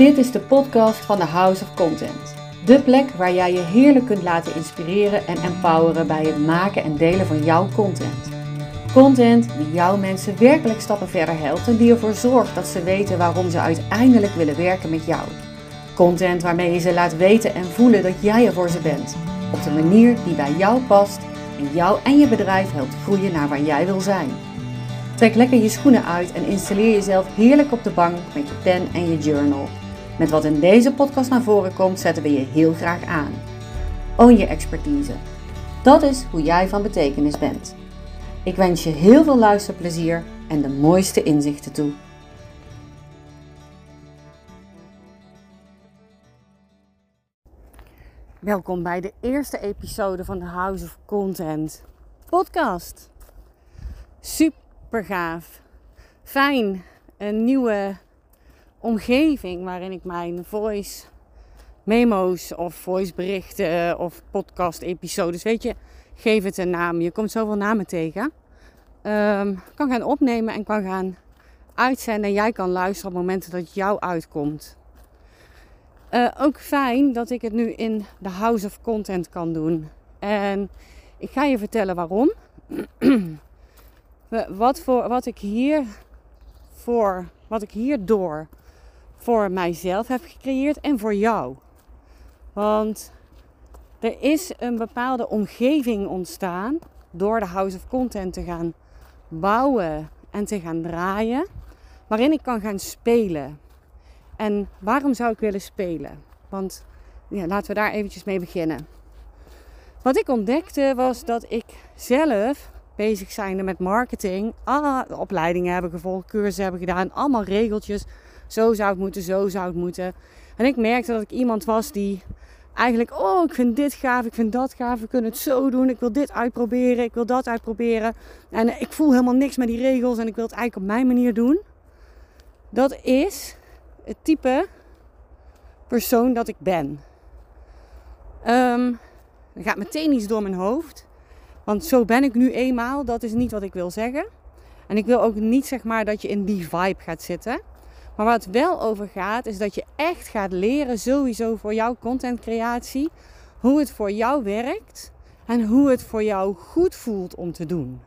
Dit is de podcast van de House of Content. De plek waar jij je heerlijk kunt laten inspireren en empoweren bij het maken en delen van jouw content. Content die jouw mensen werkelijk stappen verder helpt en die ervoor zorgt dat ze weten waarom ze uiteindelijk willen werken met jou. Content waarmee je ze laat weten en voelen dat jij er voor ze bent. Op de manier die bij jou past en jou en je bedrijf helpt groeien naar waar jij wil zijn. Trek lekker je schoenen uit en installeer jezelf heerlijk op de bank met je pen en je journal. Met wat in deze podcast naar voren komt, zetten we je heel graag aan. Own je expertise. Dat is hoe jij van betekenis bent. Ik wens je heel veel luisterplezier en de mooiste inzichten toe. Welkom bij de eerste episode van de House of Content podcast. Super gaaf. Fijn. Een nieuwe omgeving waarin ik mijn voice memo's of voice berichten of podcast episodes, weet je, geef het een naam. Je komt zoveel namen tegen. Um, kan gaan opnemen en kan gaan uitzenden. En jij kan luisteren op momenten dat jou uitkomt. Uh, ook fijn dat ik het nu in de House of Content kan doen. En ik ga je vertellen waarom. wat, voor, wat ik hier voor, wat ik hierdoor voor mijzelf heb gecreëerd en voor jou. Want er is een bepaalde omgeving ontstaan door de House of Content te gaan bouwen en te gaan draaien, waarin ik kan gaan spelen. En waarom zou ik willen spelen? Want ja, laten we daar eventjes mee beginnen. Wat ik ontdekte was dat ik zelf bezig zijnde met marketing, ah, opleidingen hebben gevolgd, cursussen hebben gedaan, allemaal regeltjes zo zou het moeten, zo zou het moeten. En ik merkte dat ik iemand was die eigenlijk, oh, ik vind dit gaaf, ik vind dat gaaf, we kunnen het zo doen, ik wil dit uitproberen, ik wil dat uitproberen. En ik voel helemaal niks met die regels en ik wil het eigenlijk op mijn manier doen. Dat is het type persoon dat ik ben. Um, er gaat meteen iets door mijn hoofd. Want zo ben ik nu eenmaal. Dat is niet wat ik wil zeggen. En ik wil ook niet zeg maar dat je in die vibe gaat zitten. Maar waar het wel over gaat, is dat je echt gaat leren, sowieso voor jouw contentcreatie, hoe het voor jou werkt en hoe het voor jou goed voelt om te doen.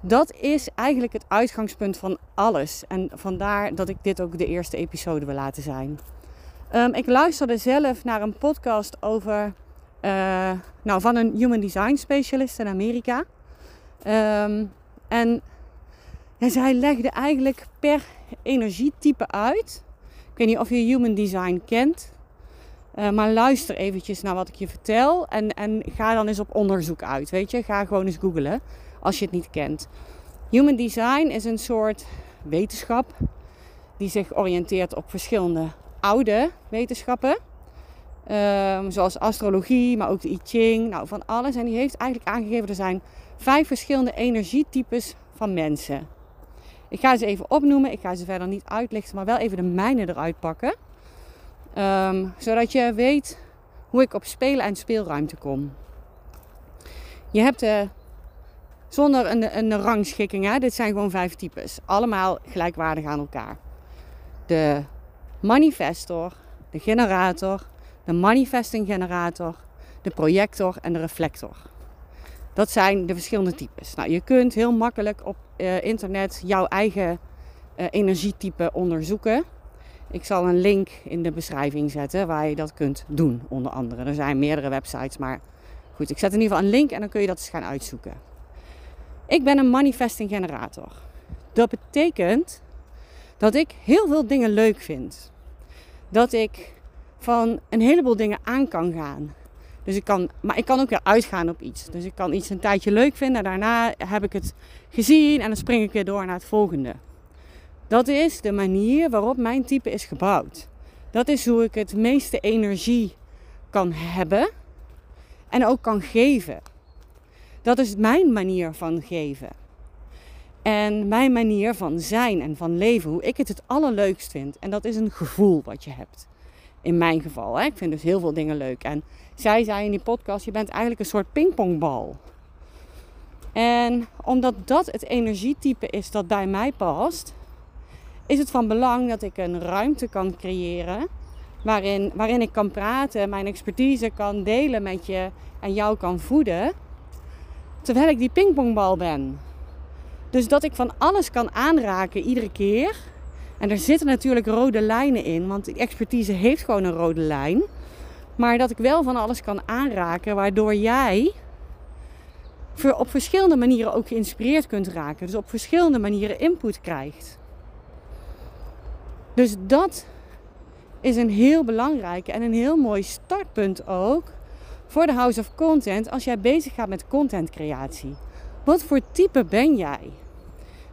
Dat is eigenlijk het uitgangspunt van alles. En vandaar dat ik dit ook de eerste episode wil laten zijn. Um, ik luisterde zelf naar een podcast over, uh, nou, van een human design specialist in Amerika. En en zij legde eigenlijk per energietype uit. Ik weet niet of je human design kent. Uh, maar luister eventjes naar wat ik je vertel. En, en ga dan eens op onderzoek uit. Weet je, ga gewoon eens googlen als je het niet kent. Human design is een soort wetenschap die zich oriënteert op verschillende oude wetenschappen. Um, zoals astrologie, maar ook de I Ching, nou van alles. En die heeft eigenlijk aangegeven er zijn vijf verschillende energietypes van mensen. Ik ga ze even opnoemen. Ik ga ze verder niet uitlichten, maar wel even de mijne eruit pakken. Um, zodat je weet hoe ik op spelen en speelruimte kom. Je hebt uh, zonder een, een rangschikking, hè, dit zijn gewoon vijf types. Allemaal gelijkwaardig aan elkaar. De manifestor, de generator, de manifesting generator, de projector en de reflector. Dat zijn de verschillende types. Nou, je kunt heel makkelijk op uh, internet jouw eigen uh, energietype onderzoeken. Ik zal een link in de beschrijving zetten waar je dat kunt doen, onder andere. Er zijn meerdere websites, maar goed, ik zet in ieder geval een link en dan kun je dat eens gaan uitzoeken. Ik ben een manifesting generator. Dat betekent dat ik heel veel dingen leuk vind. Dat ik van een heleboel dingen aan kan gaan. Dus ik kan, maar ik kan ook weer uitgaan op iets. Dus ik kan iets een tijdje leuk vinden. Daarna heb ik het gezien en dan spring ik weer door naar het volgende. Dat is de manier waarop mijn type is gebouwd. Dat is hoe ik het meeste energie kan hebben en ook kan geven. Dat is mijn manier van geven. En mijn manier van zijn en van leven, hoe ik het het allerleukst vind. En dat is een gevoel wat je hebt. In mijn geval. Hè? Ik vind dus heel veel dingen leuk. En zij zei in die podcast: je bent eigenlijk een soort pingpongbal. En omdat dat het energietype is dat bij mij past. is het van belang dat ik een ruimte kan creëren waarin, waarin ik kan praten, mijn expertise kan delen met je en jou kan voeden, terwijl ik die pingpongbal ben. Dus dat ik van alles kan aanraken iedere keer. En er zitten natuurlijk rode lijnen in, want expertise heeft gewoon een rode lijn. Maar dat ik wel van alles kan aanraken, waardoor jij op verschillende manieren ook geïnspireerd kunt raken. Dus op verschillende manieren input krijgt. Dus dat is een heel belangrijke en een heel mooi startpunt ook voor de House of Content als jij bezig gaat met contentcreatie. Wat voor type ben jij?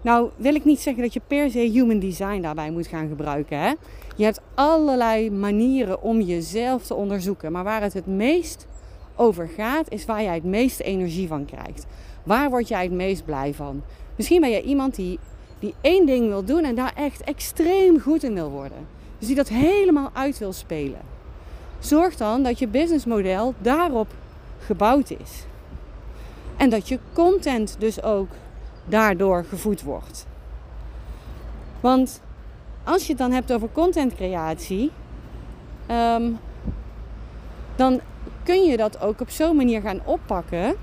Nou, wil ik niet zeggen dat je per se human design daarbij moet gaan gebruiken. Hè? Je hebt allerlei manieren om jezelf te onderzoeken. Maar waar het het meest over gaat, is waar jij het meeste energie van krijgt. Waar word jij het meest blij van? Misschien ben je iemand die, die één ding wil doen en daar echt extreem goed in wil worden. Dus die dat helemaal uit wil spelen. Zorg dan dat je businessmodel daarop gebouwd is. En dat je content dus ook daardoor gevoed wordt. Want als je het dan hebt over contentcreatie, um, dan kun je dat ook op zo'n manier gaan oppakken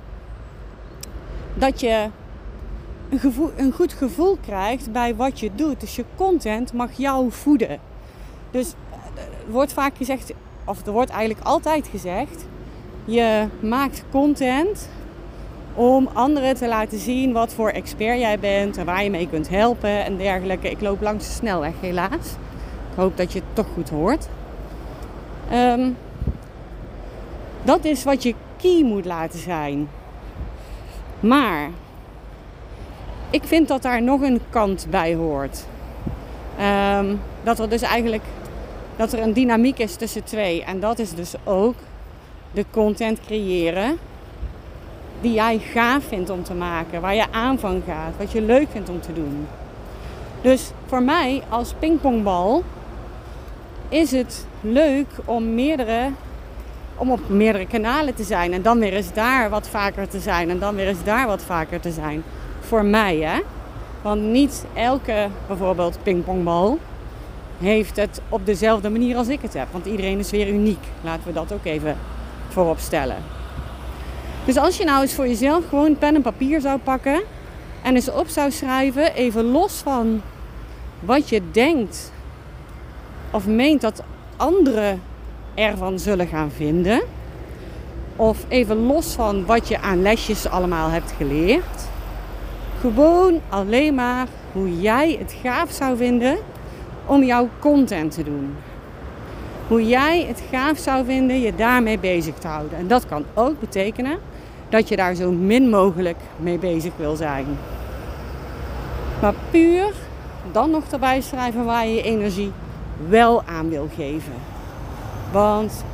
dat je een, een goed gevoel krijgt bij wat je doet. Dus je content mag jou voeden. Dus eh, er wordt vaak gezegd, of er wordt eigenlijk altijd gezegd, je maakt content om anderen te laten zien wat voor expert jij bent en waar je mee kunt helpen en dergelijke. Ik loop langs de snelweg helaas. Ik hoop dat je het toch goed hoort. Um, dat is wat je key moet laten zijn. Maar ik vind dat daar nog een kant bij hoort. Um, dat er dus eigenlijk dat er een dynamiek is tussen twee. En dat is dus ook de content creëren die jij gaaf vindt om te maken, waar je aan van gaat, wat je leuk vindt om te doen. Dus voor mij als pingpongbal is het leuk om meerdere om op meerdere kanalen te zijn en dan weer eens daar wat vaker te zijn en dan weer eens daar wat vaker te zijn. Voor mij hè. Want niet elke bijvoorbeeld pingpongbal heeft het op dezelfde manier als ik het heb. Want iedereen is weer uniek. Laten we dat ook even voorop stellen. Dus als je nou eens voor jezelf gewoon pen en papier zou pakken en eens op zou schrijven, even los van wat je denkt of meent dat anderen ervan zullen gaan vinden, of even los van wat je aan lesjes allemaal hebt geleerd, gewoon alleen maar hoe jij het gaaf zou vinden om jouw content te doen. Hoe jij het gaaf zou vinden je daarmee bezig te houden. En dat kan ook betekenen dat je daar zo min mogelijk mee bezig wil zijn. Maar puur dan nog erbij schrijven waar je je energie wel aan wil geven. Want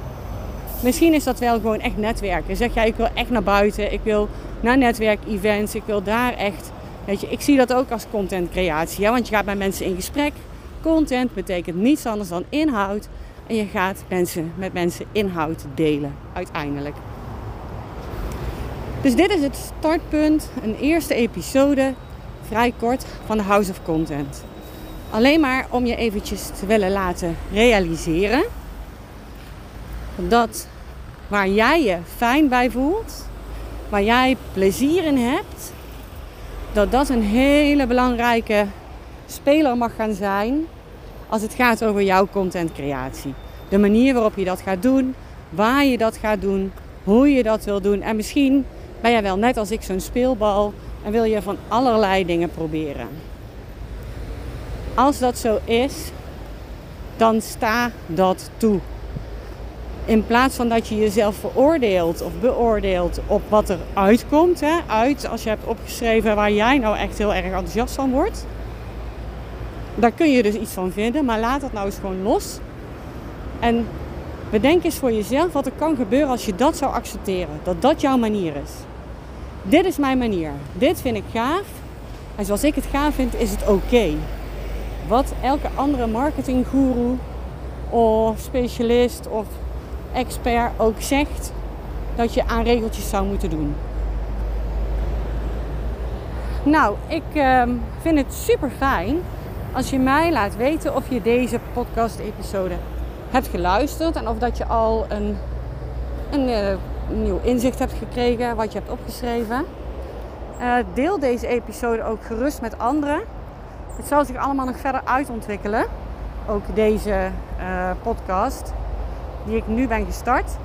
misschien is dat wel gewoon echt netwerken. Zeg jij, ik wil echt naar buiten, ik wil naar netwerkevents, ik wil daar echt. Weet je, ik zie dat ook als contentcreatie. Ja? Want je gaat met mensen in gesprek. Content betekent niets anders dan inhoud. En je gaat mensen, met mensen inhoud delen, uiteindelijk. Dus dit is het startpunt, een eerste episode, vrij kort, van de House of Content. Alleen maar om je eventjes te willen laten realiseren dat waar jij je fijn bij voelt, waar jij plezier in hebt, dat dat een hele belangrijke speler mag gaan zijn als het gaat over jouw contentcreatie. De manier waarop je dat gaat doen, waar je dat gaat doen, hoe je dat wil doen. En misschien ben jij wel net als ik zo'n speelbal en wil je van allerlei dingen proberen. Als dat zo is, dan sta dat toe. In plaats van dat je jezelf veroordeelt of beoordeelt op wat er uitkomt. Hè, uit als je hebt opgeschreven waar jij nou echt heel erg enthousiast van wordt. Daar kun je dus iets van vinden, maar laat dat nou eens gewoon los. En bedenk eens voor jezelf wat er kan gebeuren als je dat zou accepteren. Dat dat jouw manier is. Dit is mijn manier. Dit vind ik gaaf. En zoals ik het gaaf vind, is het oké. Wat elke andere marketinggoeroe of specialist of expert ook zegt dat je aan regeltjes zou moeten doen. Nou, ik uh, vind het super fijn als je mij laat weten of je deze podcast-episode hebt geluisterd en of dat je al een, een, uh, nieuw inzicht hebt gekregen wat je hebt opgeschreven. Uh, deel deze episode ook gerust met anderen. Het zal zich allemaal nog verder uitontwikkelen. Ook deze uh, podcast die ik nu ben gestart.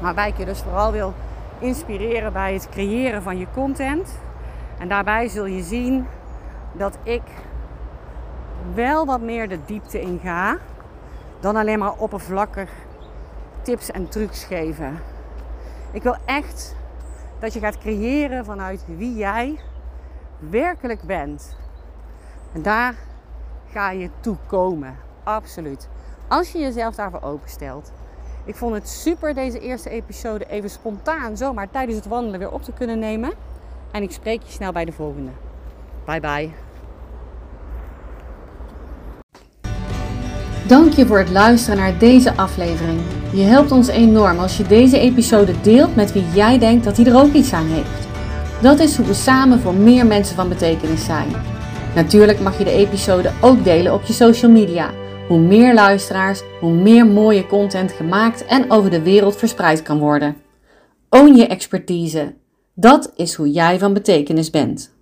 Waarbij ik je dus vooral wil inspireren bij het creëren van je content. En daarbij zul je zien dat ik wel wat meer de diepte in ga dan alleen maar oppervlakkig tips en trucs geven. Ik wil echt dat je gaat creëren vanuit wie jij werkelijk bent. En daar ga je toe komen. Absoluut. Als je jezelf daarvoor openstelt. Ik vond het super deze eerste episode even spontaan zomaar tijdens het wandelen weer op te kunnen nemen. En ik spreek je snel bij de volgende. Bye bye. Dank je voor het luisteren naar deze aflevering. Je helpt ons enorm als je deze episode deelt met wie jij denkt dat hij er ook iets aan heeft. Dat is hoe we samen voor meer mensen van betekenis zijn. Natuurlijk mag je de episode ook delen op je social media. Hoe meer luisteraars, hoe meer mooie content gemaakt en over de wereld verspreid kan worden. Own je expertise. Dat is hoe jij van betekenis bent.